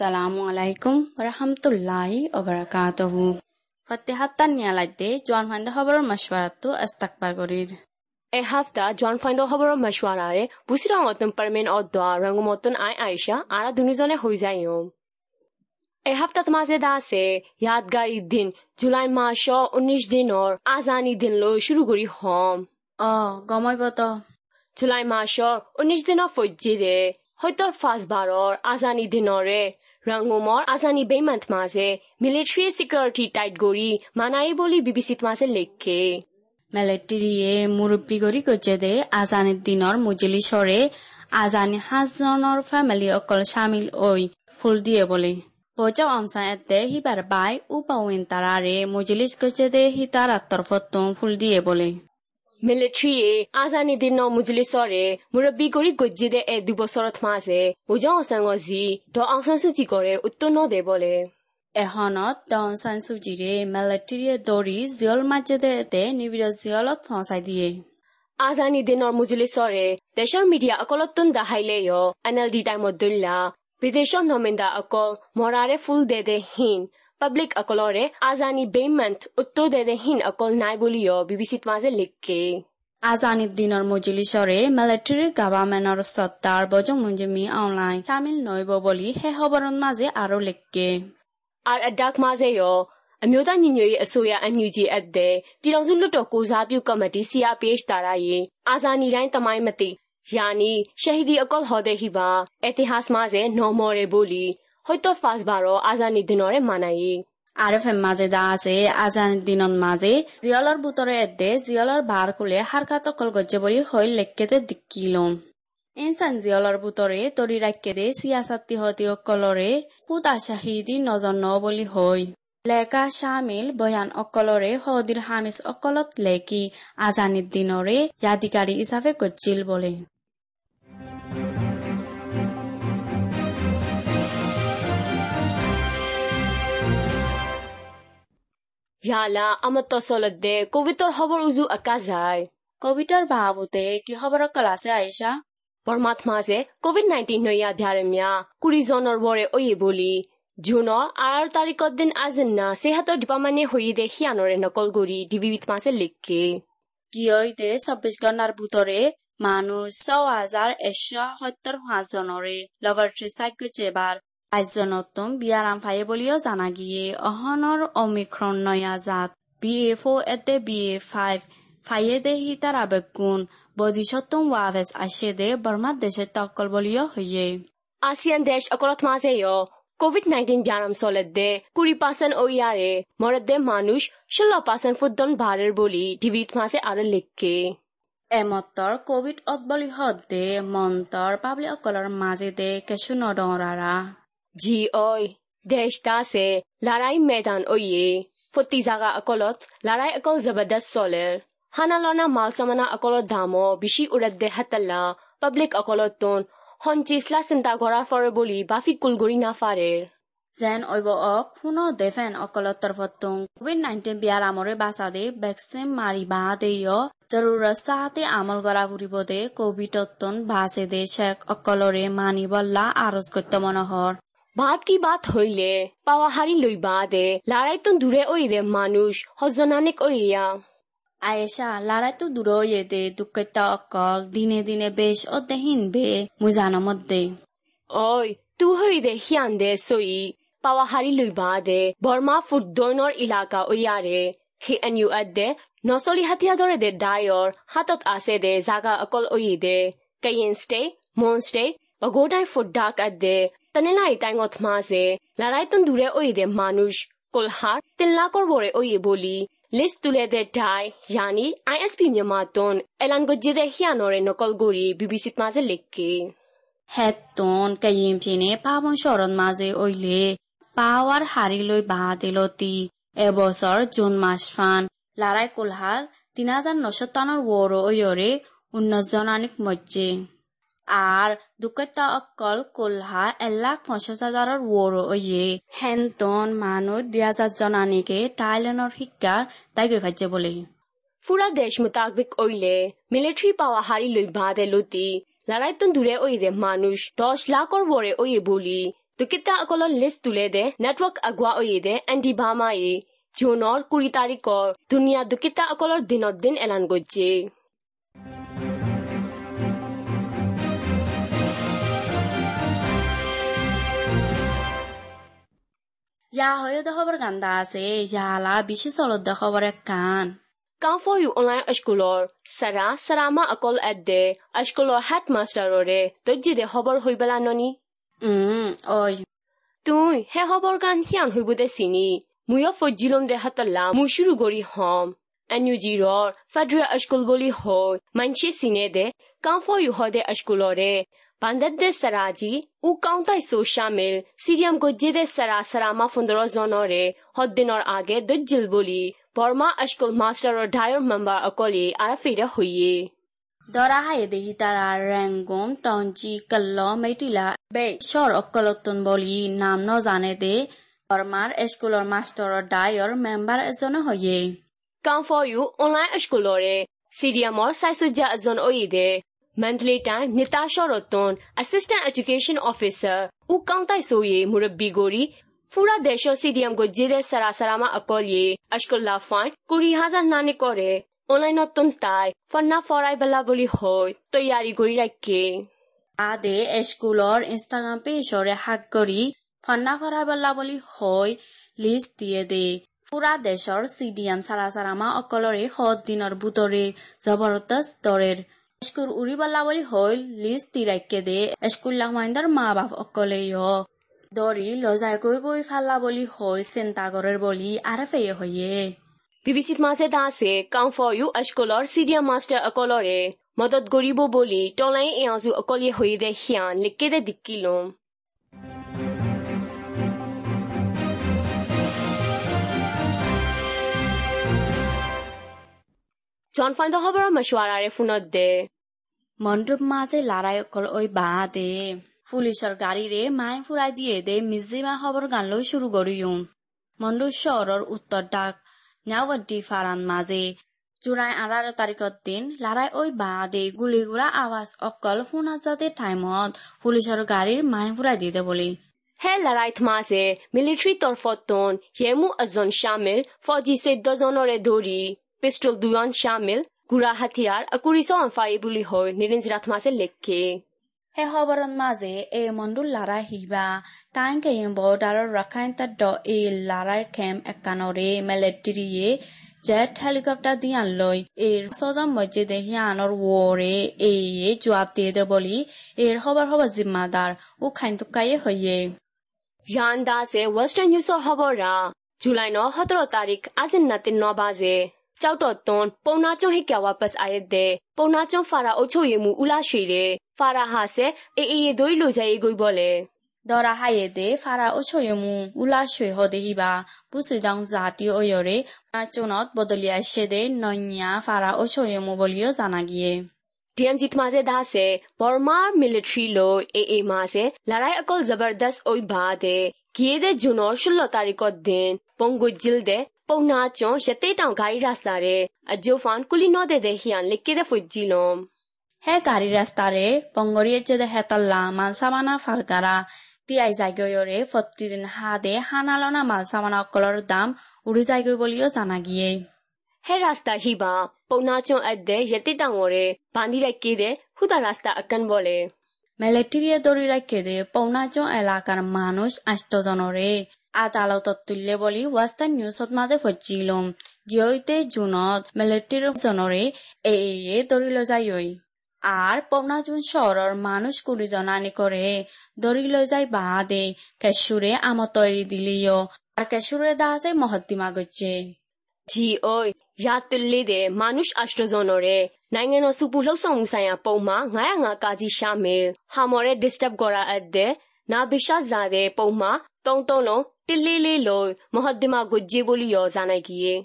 আসসালামু আলাইকুম রহমতুল্লাহি জোয়ান ফাইন্দ এ হাফতা জন ফাইন্দ খবরের মশওয়ারারে বুসিরা অতম পারমেন আই এ হাফতা মাঝে দা আছে ইয়াদগার দিন জুলাই মাস উনিশ দিনৰ আজানি দিন লো শুরু করি হম অ গমইব বত জুলাই মাহৰ উনিশ দিন ফজ্জিরে হয়তো ফাঁস বারর আজানি দিনরে ৰঙুমৰ আজানি বেইমান্ত মাজে মিলিটাৰী চিকিউৰিটি টাইট কৰি মানাই বুলি বিবিচিত মাজে লেখে মেলেটিরিয়ে মুরব্বী গরি গজে দে আজানের দিনর মুজলি সরে আজানি হাজজনের ফ্যামিলি অকল সামিল ওই ফুল দিয়ে বলে বজাও আমসা এতে হিবার বাই উপাউন তারারে মুজলিস গজে দে হি তার ফুল দিয়ে বলে মিলিটাৰীয়ে আজানি দিনৰ মুজলি চৰে মুৰব্বী কৰি গজ্জি দে এ দুবছৰত মাজে ওজন অচাং যি দচি কৰে উত্তন্ন দে বলে এখনত দন চানচুজিৰে মেলেটেৰিয়ে দৌৰি জীয়ল মাজেদে নিবিড় জীয়লত ফচাই দিয়ে। আজানি দিনৰ মুজুলি দেশৰ মিডিয়া অকলতন দাহাইলেই এন এল ডি টাইমত দুল্লা বিদেশৰ নমিন্দা অকল মৰাৰে ফুল দে দে হীন। পাব্লিক অকলৰে আজানি বেইমান্ত উত্তৰ দে দে হীন অকল নাই বুলিও বিবিচিত মাজে লিখে আজানির দিনের মজলিসরে মিলিটারি গভর্নমেন্টর সত্তার বজং মুঞ্জিমি অনলাইন সামিল নইব বলি হে খবরন মাঝে আরো লেখকে আরအဒက်မစေရောအမျိုးသားညီညွတ်ရေးအစိုးရ NUG အပ်တဲ့ပြည်တော်စုလွတ်တော်ကိုစားပြုကော်မတီ CRPH တာရရင်အာဇာနည်တိုင်းတမိုင်းမသိယာနီရှဟီဒီအကောဟော်တဲ့ဟိပါအတိဟာစ်မစေနော်မော်ရဘူလီ হয়তো পাঁচবাৰ আজানি দিনৰে মানায়ে আৰু ফেম মাজে দা আছে আজান দিনৰ মাজে জিয়লৰ বুটৰে এদে জিয়লৰ বাৰ খুলে হাৰকাত অকল গজ্জে বুলি হৈ লেকেতে দিকি লম এনচান জিয়লৰ বুটৰে তৰি ৰাখেদে চিয়াচাতী সতী অকলৰে সুত আশাহী দি ন বলি হৈ লেকা শামিল বয়ান অকলৰে সদীৰ হামিস অকলত লেকি আজানিৰ দিনৰে ইয়াধিকাৰী হিচাপে গজ্জিল বলে ইয়ালা আমার তসলতে কবিতর খবর উজু আকা যায় কবিতার বাবুতে কি খবর ক্লাসে আয়েশা বর্মাত মাঝে কোভিড নাইন্টিন নইয়া ধ্যারে মিয়া কুড়ি জনের বরে ওয়ে বলি জুনৰ আৰ তাৰিখৰ দিন আজিনা সেহাতৰ ডিপাৰ্টমেণ্টে হৈ দে সিয়ানৰে নকল কৰি ডিবিবিত মাছে লিখে গিয়ইতে চব্বিশ ঘণ্টার ভিতরে মানুষ ছ হাজার একশো সত্তর পাঁচ জনরে লবরেটরি সাইকো চেবার পাঁচজনতম বিয়ারাম ফাইয়ে বলিও জানা গিয়ে অহনৰ অমিক্রণ নয়া জাত। বি এ ফাইভ ফাইয়ে দে হিতার আবেগুন বদিশত্তম ওয়াভেস আসে দে বর্মার দেশে তকল বলিও হইয়ে। আছিয়ান দেশ অকলত মাঝে কোভিড নাইন্টিন ব্যায়াম চলেতে কুড়ি পার্সেন্ট ও ইয়ারে মরে দে মানুষ ষোলো পার্সেন্ট ফুদ্দন বাড়ের বলি ডিবিত মাঝে আরও লিখে। এমত্তৰ কোভিড অতবলি দে মন্তৰ পাবলি অকলৰ মাজে দে কেঁচু নডৰাৰা জি ওই দেশ দাসে লড়াই ময়দান ওয়ে ফুটি জাগা অকলত লড়াই অকল জবরদস্ত চলের হানালনা মাল সামানা অকলত দামো বেশি উড়াদ্দে হাতাল্লা পাব্লিক অকলতন সঞ্চিসলা চিন্তা কৰাৰ ফৰে বুলি বাফি কুলগুৰি নাফাৰেৰ যেন ঐব অক শুনো দেফেন অকলৰ তৰফতুং কোভিড নাইন্টিন বিয়াৰ আমৰে বাচাদে ভেকচিন মাৰি বাহা দেয় জৰুৰত চাহাতে আমল কৰা ফুৰিব দে কোভিডতন বাছে দে শেখ অকলৰে মানিবল্লা আৰজ কৰ্ত মনোহৰ বাত কি বাত হইলে? পাওয়া হারি লই বাদে। লড়াইতন দূরে ওই দে মানুষ হজনানিক ওইয়া আয়েশা লারাইতো দূরয়ে দে দুঃখিতা অকল। দিনে দিনে বেশ অদেহীন বে মুজানো মধ্যে ওই তু হই দে হিয়ান দে সই পাওয়া হারি লই বাদে বর্মা ফুট দৈনৰ ইলাকা ওয়াৰে হে এনইউ আদে নচলি হাতিয়া দৰে দে ডায়ৰ। হাতত আছে দে জাগা অকল ওই দে। কাইন ষ্টে মন ষ্টে বগোটাই ফুট ডাক আদে তনেলাই টাইঙত মাঝে লড়াইতন দূরে ওই দে মানুষ কোলহার তিল্লা করবরে ওই বলি লিস্ট তুলে দে ডাই ইয়ানি আইএসপিမြန်မာএলান গজ্জে দে হিয়ানরে নকল গড়ি বিবিসিত মাঝে লিখকে হেতন কাইম পিনে পাবন শরণ মাঝে ওইলে পাওয়ার হারিলৈ বাহা দিলতি এবছৰ জুন মাস ফান লাৰাই কোলহাল তিন হাজার নশো টানৰ ওর ওয়রে উন্নস জনানিক মজ্জে আর দুকতা অকল কোলহা এক লাখ পঞ্চাশ হাজাৰৰ ওয়ে হেনতন মানুহ হাজাৰ জনানিকে টাইলেনৰ শিক্ষা তাই গৈ ভাজ্যে বলে। ফুরা দেশ মোতাবেক ওইলে মিলিটারি পাওয়া হারি লই বাঁধে লতি লড়াইতন দূরে ওই দে মানুষ দশ লাখর বরে ওই বলি Dukita akolor list tulede network agwa oyede anti bama ye jonor kuri tarikor Yaa hoyo de khobar ganda ase, yaa la bishi solo de khobar ek kaan. Kaan for you online ashkulor, sara sarama akol ad de, ashkulor hat master ore, dojji de khobar hoi bala noni? Hmm, oi. Tui, he khobar gan hiyan hoi bude sini. Muyo fo jilom de hatala mu shuru gori hom. Anyu jiror, fadra ashkul boli hoi, manche sine de, kaan for you ho de ashkulore, pandadde-saraji u kawntajsu xamil Sirjam goġġide sara sarama fundoro zonore hoddinor age dojjilbuli Burma Ashkol Master or Dire member akoli arafida huyi. ဒေါ်ရာဟယေဒေဟီတာရာရန်ဂွန်တောင်ကြီးကလောမိတိလာဘေရှော့အကလတ်တန်ဘောလီနာမ်နောဇာနေတေဘာမာအစကူလောမာစတာဒါယောမမ်ဘာအဇွန်ဟောယေကောင်ဖော်ယူအွန်လိုင်းအစကူလောရဲစီဒီအမောဆိုင်ဆူဂျာအဇွန်အိုယေ monthly time nita shoroton assistant education officer u kauntai soye murabbi gori fura desho CDM go jide sara sarama akolye ashkulla fine kuri hazar nane kore online তাই ফন্না ফরাই বেলা বলি হয় তৈয়ারি করি রাখে আদে স্কুলৰ Instagram পেজৰে হাক কৰি ফন্না ফৰা বল্লা বুলি হৈ লিষ্ট দিয়ে দে পুৰা দেশৰ চি ডি এম চাৰা চাৰামা অকলৰে সৎ দিনৰ বুটৰে জবৰদস্ত দৰেৰ স্কুল উৰি পেলা বুলি হল লিজ তিৰাক্যে দে স্কুলৰ মাইণ্ডৰ মা বাপ অকলে দৰি লজাই গৈ গৈ ফালা বুলি হৈ চেণ্টাগৰৰ বলি আৰ ফেয়ে হৈয়ে বিবিচিত মাছে দাসে কাম ফৰ ইউ স্কুলৰ চিডিয়া মাষ্টাৰ অকলৰে মদত গৰিব বুলি তলাই এওঁজো অকলে হৈ দে সিয়া লিকে দে দিকি লম জনফান দহবাৰৰ মছুৱাৰাৰে ফোনত দে। মণ্ডপ মাজে লাৰাই অকল ঐ বাহ দে। পুলিচৰ গাড়ীৰে মাই ফুৰাই দিয়ে দে মিজিমা খবৰ গান লৈ শুৰু কৰিও। মণ্ডপ চহৰৰ উত্তৰ ডাক নাৱদ্দি ফাৰান মাজে। জোৰাই আঁৰাৰ তাৰিখত দিন লাৰাই ঐ বাহ দে গুলী ঘূৰা আৱাজ অকল শুনা যাতে টাইমত পুলিচৰ গাড়ীৰ মাই ফুৰাই দিতে বলি। হে লাৰাই থমাছে মিলিটাৰী তৰফত টন হেমু এজন চামিল ফৌজী চৈধ্যজনৰে ধৰি। পিস্টল দুজন শামিল গুড়া হাতিয়াৰ আকুৰিছ অনফাই বুলি হৈ নিৰঞ্জিৰাত মাছে লেখে হে খবৰৰ মাজে এই মণ্ডুল লাৰাই হিবা টাইম কেইম বৰ্ডাৰৰ ৰাখাইন তাত এই লাৰাইৰ খেম একানৰে মেলেট্ৰিয়ে জেট হেলিকপ্টাৰ দিয়ান লৈ এর সজম মসজিদে হিয়ানোর ওরে এই জবাব দিয়ে দে বলি এর খবর খবর জিম্মাদার ও খাইন তুকাইয়ে হইয়ে ইয়ান দাসে ওয়েস্টার্ন নিউজৰ খবৰা জুলাই ন সতেৰো তাৰিখ আজিন নাতিন ন বাজে ကြောက်တော်သွန်းပုံနာကျုံဟိကဝါပတ်အယက်တဲ့ပုံနာကျုံဖာရာအုတ်ချုပ်ရမှုဥလာရှိတဲ့ဖာရာဟာဆဲအေအေရေတို့လိုချဲအေကိုဘောလေဒေါ်ရာဟရဲ့တဲ့ဖာရာအုတ်ချုပ်ရမှုဥလာရွှေဟော်တဲ့ဟိပါပုစီတောင်းဇာတီအိုယော်ရေအချုံတော့ဘဒလျာရှေတဲ့နော်ညာဖာရာအုတ်ချုပ်ရမှုဘလျောဇာနာကြီး डीएमजी थमासे दा से बर्मा मिलिट्री लो एए मा से लड़ाई अकल जबरदस्त ओई बा दे गिये दे जुनोर शुल्लो तारीख दिन पोंगु जिल दे ပုံနာကျွန်းရသေးတောင်ဂါရီရစတာတဲ့အဂျိုဖန်ကူလီနောတဲ့တဲ့ဟီယန်လက်ကေတဲ့ဖွဂျီလုံးဟဲဂါရီရစတာတဲ့ပုံဂရီချတဲ့ဟက်တလာမန်ဆာမနာဖာကာရာ তি আই জায়গা ইয়রে ফতিদিন হাদে হানালনা মালসামানা কলর দাম উড়ি জায়গা বলিও জানা গিয়ে হে রাস্তা হিবা পৌনাচন আদে ইয়েতি টাঙরে বান্দি রাখি দে হুদা রাস্তা আকান বলে মেলেটিরিয়া দরি রাখি দে পৌনাচন এলাকার মানুষ আষ্টজনরে আদালতত তুললে বলি ওয়েস্টার্ন নিউজত মাজে ফজিলম গিয়ইতে জুনত মিলিটারি জনরে এ এ দড়ি লৈ যায় আর পৌনাজুন শহরের মানুষ কুড়ি জনানি করে দড়ি লৈ যাই বা দে কেশুরে আমত তৈরি দিলিও আর কেশুরে দাসে মহত্তিমা গচ্ছে ဂျီအိုရာတလေးတဲ့မနုရှ်အစတဇွန်နိုရဲနိုင်ငံတော်စုပူလှုပ်ဆောင်မှုဆိုင်ရာပုံမှာ905ကာကြီးရှာမယ်ဟာမော်ရဲ disturb ကောရာအပ်တဲ့ နာဘိရှာဇာရဲ့ပုံမှာတုံးတုံးလုံးတလေးလေးလို့မဟုတ်ဒီမှာဂွဂျီဘူလီယောဇာနိုင်ကြီး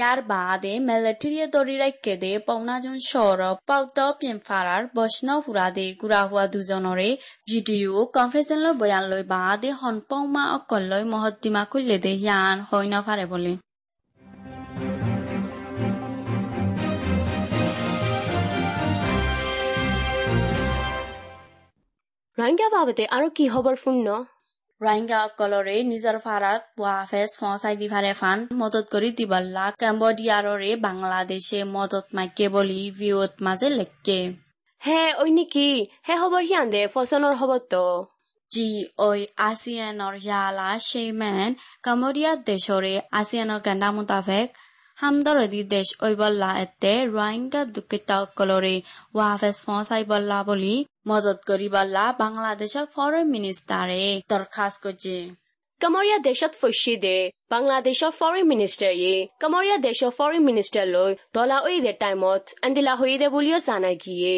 ရာဘာဒေမလတီရီတော်ရိုက်ကေဒေပုံနာဂျွန်ရှော်ရောပောက်တော့ပြင်ဖာရာဘော့ရှနော့ဖူရာဒေကူရာဟွာဒူဇွန်တော်ရေဗီဒီယိုကွန်ဖရင့်စင်လို့ဘယန်လို့ပါဒေဟွန်ပုံမှာအကော်လို့မဟုတ်ဒီမှာခွလေဒေယန်ဟိုင်းနာဖာရေဘိုလီ ৰোহিঙ্গা বাবদে আৰো কি খবৰ শুনন ৰোহিংগাসকলৰে নিজৰ ফাৰাত ৱাফেজ ফচাই দি ফাৰে ফান মদত কৰি দিবল্লা কেম্বোডিয়াৰৰে বাংলাদেশে মদত মাইকে বুলি ভিউত মাজে লেখকে হে ওই নেকি হে খবৰ সিয়ান্দে ফচনৰ খবৰটো জি ওই আসিয়ানৰ ইয়ালা শ্বেমেন কাম্বোডিয়া দেশৰে আসিয়ানৰ গেণ্ডা মোতাবেক দেশ ঐবল্লা এতে ৰোহিংগা দুঃখিতসকলৰে ৱাফেজ ফচাই বল্লা বুলি মদত কৰিবল্লা বাংলাদেশৰ ফৰেন মিনিষ্টাৰে দৰখাস্ত কৰিছে কামৰীয়া দেশত ফচি দে বাংলাদেশৰ ফৰেন মিনিষ্টাৰে কামৰীয়া দেশৰ ফৰেন মিনিষ্টাৰ লৈ দলা ঐ দে টাইমত আন্দিলা হৈ দে বুলিও জানাই গিয়ে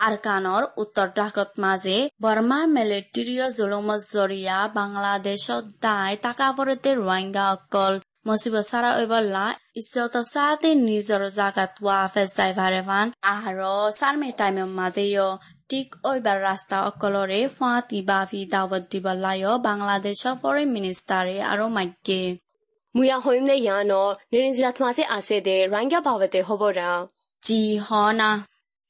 আৰকানৰ উত্তৰ দাগত মাজে বৰ্মা মেলেট্ৰিয় জুলুমত জৰিয়া বাংলাদেশত দাই তাকাবৰতে ৰোহিংগা অকল مصیبت سر ایوالا استوتا ساعت نیزر و زکت و فزای ورفان احرا سرمی تایم مزه یا ঠিক ওইবার রাস্তা অকলরে ফাঁতি বাফি দাওয়াত দিবালায় বাংলাদেশ ফরেন মিনিস্টারে আরও মাইকে মুয়া হইম নে ইয়ান নিরিঞ্জরাত মাসে আছে দে রাঙ্গা বাবতে হবরা জি হ না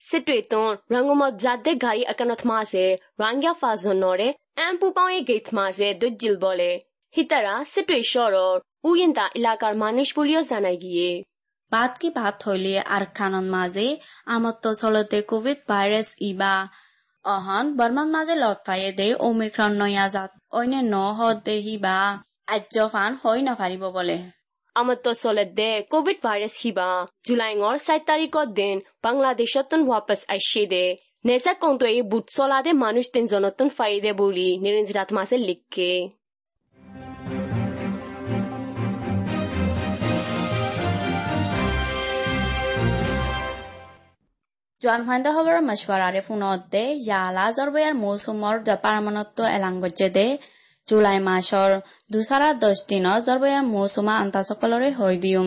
সিটুই তো রঙ্গমত জাদে গাড়ি আকানত মাসে রাঙ্গা ফাজ নরে এম পুপাও গেথ মাসে দুজ্জিল বলে হিতারা সিটুই শরর উইন্দা এলাকার মানুষ বলিও জানাই গিয়ে বাদ কি বাদ হইলে আর খানন মাঝে আমত চলতে কোভিড ভাইরাস ইবা অহন বর্মান মাজে লত পায়ে দে ওমিক্রন নয়া জাত অন্য ন হত দেহি বা আর্যফান হই নফারিব বলে আমার তো চলত দে কোভিড ভাইরাস হিবা জুলাইঙৰ সাত তারিখত দিন বাংলাদেশ ওয়াপাস আইসে দে নেজা কন্ত এই বুট চলা দে মানুষ তিনজনতন ফাইদে বলি নিরঞ্জরাত মাসে লিখকে জোৱান ফাইণ্ডৰ মশৱাৰাৰে ফোনত দে ইয়ালা জৰবয়াৰ মৌচুমৰ জুলাই মাছৰ দুচাৰা দহ দিনত জৰবয়াৰ মৌচুমা আন্তাসকলৰে হৈ দিওঁ।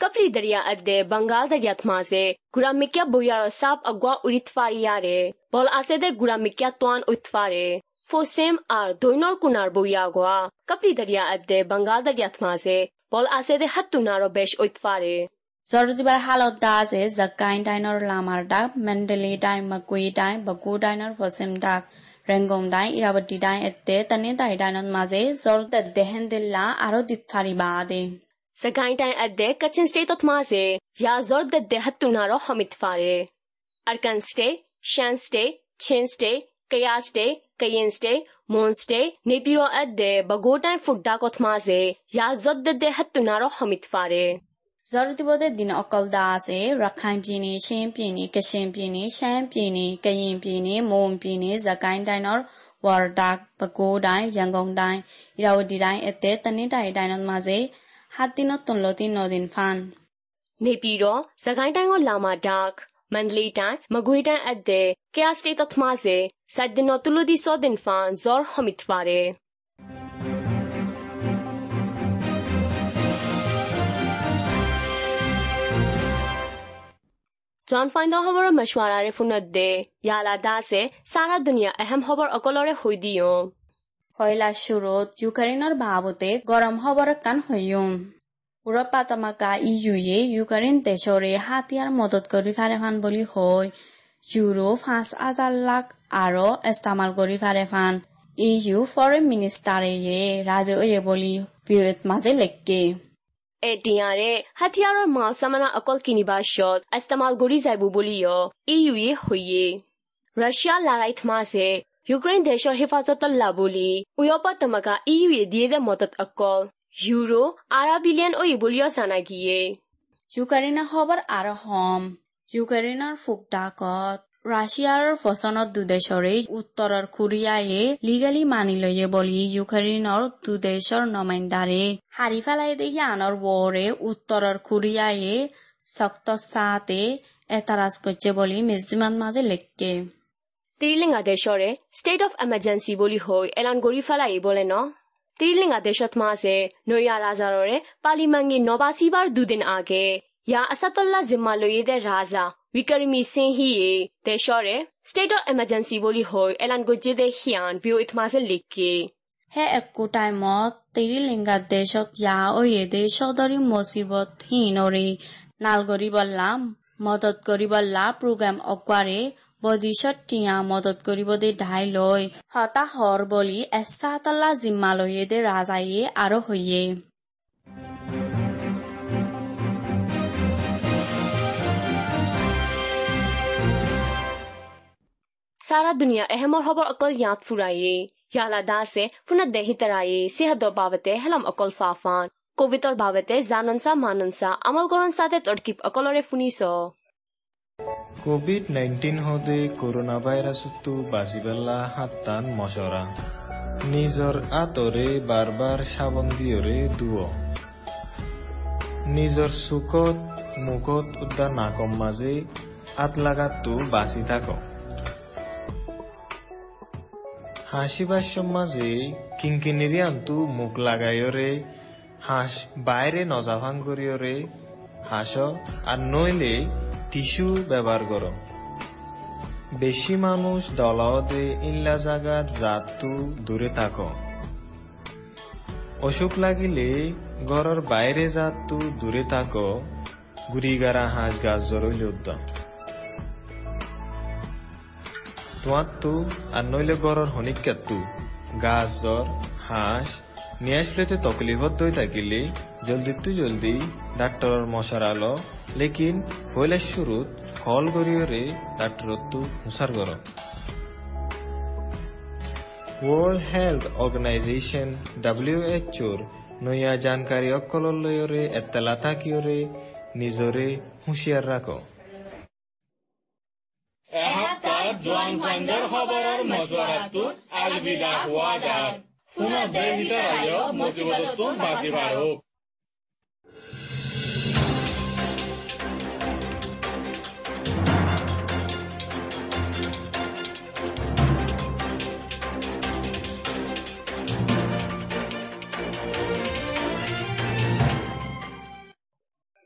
কপৰি দৰিয়া আদে বংগাল দৰিয়াত মাজে গুৰামিকিয়া বৈয়াৰ চাপ আগুৱা উৰিতফাৰিয়াৰে। বল আছে দে গুৰামিকিয়া টোৱান উৎফাৰে ফচেম আৰু দৈনৰ কোণাৰ বৈয়া গোৱা। কপৰি দৰিয়া আদে বংগাল দৰিয়াত মাজে বল আছে দে হাত টুনাৰ বেছ উৎফাৰে Zorzibar halotdas is Zakkain Diner Lamardak, Mandalay Dai, Makui Dai, Baku Diner, Fosim Dak, Rangom Dai, Irabati Dai, Ette, Tane Dai Dinan Maze, Zor the Dehendilla, Arodit Faribade. Zakkain Dai Adde, Kachin State of Maze, Ya Zor the Dehatunaro Hamitfare. Arkan Stay, Shan Stay, Chin Stay, Kaya Stay, Kayen Stay, Moon Stay, Nitiro Adde, Bagotai Fugdakoth Maze, Ya Zod the Dehatunaro Hamitfare. Hamit fare. ဇော်တီဘောတဲ့ဒီနအကောဒါစေရခိုင်ပြည်နယ်ရှမ်းပြည်နယ်ကရှင်ပြည်နယ်ရှမ်းပြည်နယ်ကရင်ပြည်နယ်မွန်ပြည်နယ်ဇကိုင်းတိုင်းတော်ဝါရဒတ်ပဲခူးတိုင်းရန်ကုန်တိုင်းဣရဝတီတိုင်းအတဲတနင်္သာရီတိုင်းတော်မှာစေဟာတိနတွန်လိုတိနိုဒင်ဖန်နေပြည်တော်စကိုင်းတိုင်းကလာမာဒတ်မန္တလေးတိုင်းမကွေးတိုင်းအပ်တဲ့ကယားစတေတတ်မာစေစဒင်နိုတူလူဒီဆိုဒင်ဖန်ဇော်ဟမစ်ဖာရေ জন ফাইণ্ডৰ খবৰৰ মছৱাৰাৰে ফোনত দে ইয়ালা দাসে সাৰা দুনিয়া এহেম খবৰ অকলৰে হৈ দিওঁ। হয়লা চুৰত ইউক্ৰেইনৰ ভাৱতে গৰম খবৰ কান হৈয়ম উৰপা তামাকা ই জুয়ে ইউক্ৰেইন দেশৰে হাতিয়াৰ মদত কৰি ফাৰে ফান বুলি হয় ইউৰো পাঁচ হাজাৰ লাখ আৰু ইস্তামাল কৰি ফাৰে ফান। ইউ ফৰেন মিনিষ্টাৰে ৰাজে বুলি মাজে লেখকে အတင်ရတဲ့ဟတ်တရရမဆမနာအကောက်ကီနီဘာရှော့အစတမဂိုရီဆိုင်ဘူဘူလီယောအီယူရေးဟွေရေးရုရှားလာလိုက်မဆေယူကရိန်းဒေရှော့ဟိဖာဇတ်လာဘူလီဥရောပတမကအီယူရေးဒီရဲမတ်တ်အကောက်ယူရိုအာရာဘီလီယန်အိုယဘူလီယောဆာနာဂီယေယူကရိန်းဟော်ဘာအာရဟ ோம் ယူကရိန်းနာဖုတ်တာကော ফুকডাকত ৰাছিয়াৰ ফচনত দুদেশৰে উত্তৰৰ কোৰিয়ায়ে লিগেলি মানি লয়ে বুলি ইউক্ৰেইনৰ দুদেশৰ নমাইন্দাৰে হাৰি পেলাই দেখি আনৰ ৱৰে উত্তৰৰ কোৰিয়ায়ে শক্ত চাতে এতাৰাজ কৰিছে বুলি মেজিমান মাজে লেখকে তিৰিলিঙা দেশৰে ষ্টেট অফ এমাৰ্জেঞ্চি বুলি হৈ এলান কৰি পেলাই বলে ন? তিৰিলিঙা দেশত মাছে নৈয়া ৰাজাৰৰে পালিমাঙ্গি নবাচিবাৰ দুদিন আগে ያ አሳተላ ዝማ ለየደ ራዛ ዊከርሚ ሲንሂየ ተሾረ ስቴት ኦፍ ኤመርጀንሲ ቦሊ ሆይ ኤላን likke he ekko time mo tiri linga একো টাইমত তিৰিলিংগা দেশত ইয়া অয়ে দেশ দৰি মচিবত মদত কৰিবল্লা প্ৰগ্ৰেম অকোৱাৰে বদিশত টিয়া মদত কৰিব দে ঢাই লৈ হতাশৰ বুলি এচাতলা জিম্মালয়ে দে ৰাজায়ে আৰু হৈয়ে সারা দুনিয়া এহেমর হবর অকল ইয়াত ফুরাইয়ে ইয়ালা দাসে ফুনা দেহি তারায়ে সিহাদর বাবতে হেলাম অকল ফাফান কোভিডৰ বাবতে জাননসা মাননসা আমল কৰণ সাথে তৰ্কিব অকলৰে শুনিছ কোভিড নাইন্টিন হদে করোনা ভাইরাসতো বাঁচিবেলা হাত্তান মশরা নিজর আতরে বারবার সাবন দিয়রে দুয় নিজর চুকত মুখত উদ্যান নাকম মাঝে আত লাগাতো বাঁচি থাক হাসিবার সমাজে কিঙ্কিনিরি আনতু মুখ লাগাইরে হাঁস বাইরে নজাভাং করিয়রে হাঁস, আর নইলে টিস্যু ব্যবহার কর। বেশি মানুষ দলাওতে ইল্লা জাগাত জাতু দূরে থাক। অসুখ লাগিলে ঘরের বাইরে জাতু দূরে থাক। গুড়িগারা হাঁস গাছ জরইলে উদ্যম। তোমার তু আর নইলে ঘরের হনিকাত্তু গাছ, জ্বর, হাঁস, নিয়ে আসলেতে তকলিফত দই থাকিলে। জলদি তু জলদি, ডাক্তরর মশার আলো। লেকিন হইলে শুরুত কল গরিয়রে ডাক্তরত তু হুসার গর ওয়ার্ল্ড হেলথ অর্গানাইজেশন ডাব্লিউএচওর নয়া জানকারী অকলর লয়রে এত্তালা থাকিওরে নিজরে হুঁশিয়ার রাখো। ফাইণ্ডাৰ খবৰৰ মজুৱাৰাটোত আলবিদা হোৱা যায় পুনৰ দেহ ভিতৰত মজিবতটো বাজি বাঢ়ক